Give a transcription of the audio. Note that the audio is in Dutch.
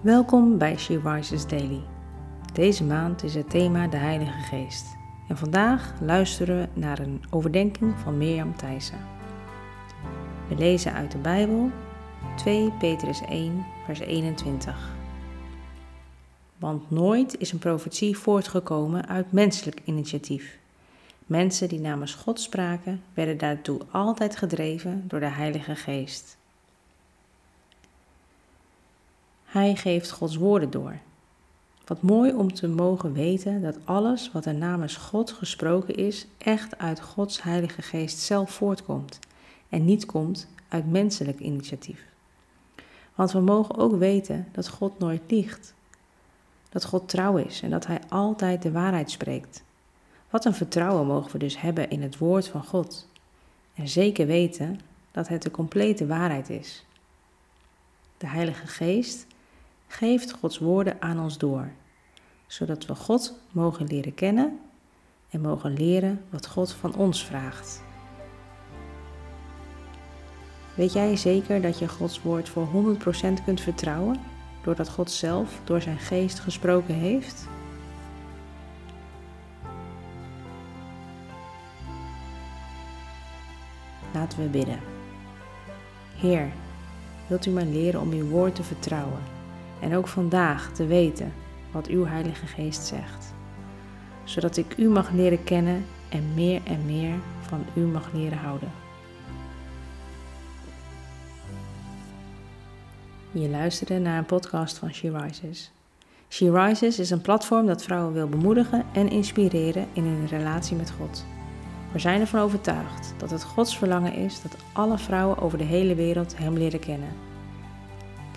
Welkom bij She Rises Daily. Deze maand is het thema de Heilige Geest. En vandaag luisteren we naar een overdenking van Mirjam Thijssen. We lezen uit de Bijbel 2 Petrus 1, vers 21. Want nooit is een profetie voortgekomen uit menselijk initiatief. Mensen die namens God spraken, werden daartoe altijd gedreven door de Heilige Geest. Hij geeft Gods woorden door. Wat mooi om te mogen weten dat alles wat er namens God gesproken is, echt uit Gods Heilige Geest zelf voortkomt en niet komt uit menselijk initiatief. Want we mogen ook weten dat God nooit liegt, dat God trouw is en dat Hij altijd de waarheid spreekt. Wat een vertrouwen mogen we dus hebben in het woord van God en zeker weten dat het de complete waarheid is. De Heilige Geest geeft Gods woorden aan ons door, zodat we God mogen leren kennen en mogen leren wat God van ons vraagt. Weet jij zeker dat je Gods woord voor 100% kunt vertrouwen, doordat God zelf door zijn geest gesproken heeft? Laten we bidden. Heer, wilt u mij leren om uw woord te vertrouwen? En ook vandaag te weten wat uw Heilige Geest zegt, zodat ik u mag leren kennen en meer en meer van u mag leren houden. Je luisterde naar een podcast van She Rises. She Rises is een platform dat vrouwen wil bemoedigen en inspireren in hun relatie met God. We zijn ervan overtuigd dat het Gods verlangen is dat alle vrouwen over de hele wereld Hem leren kennen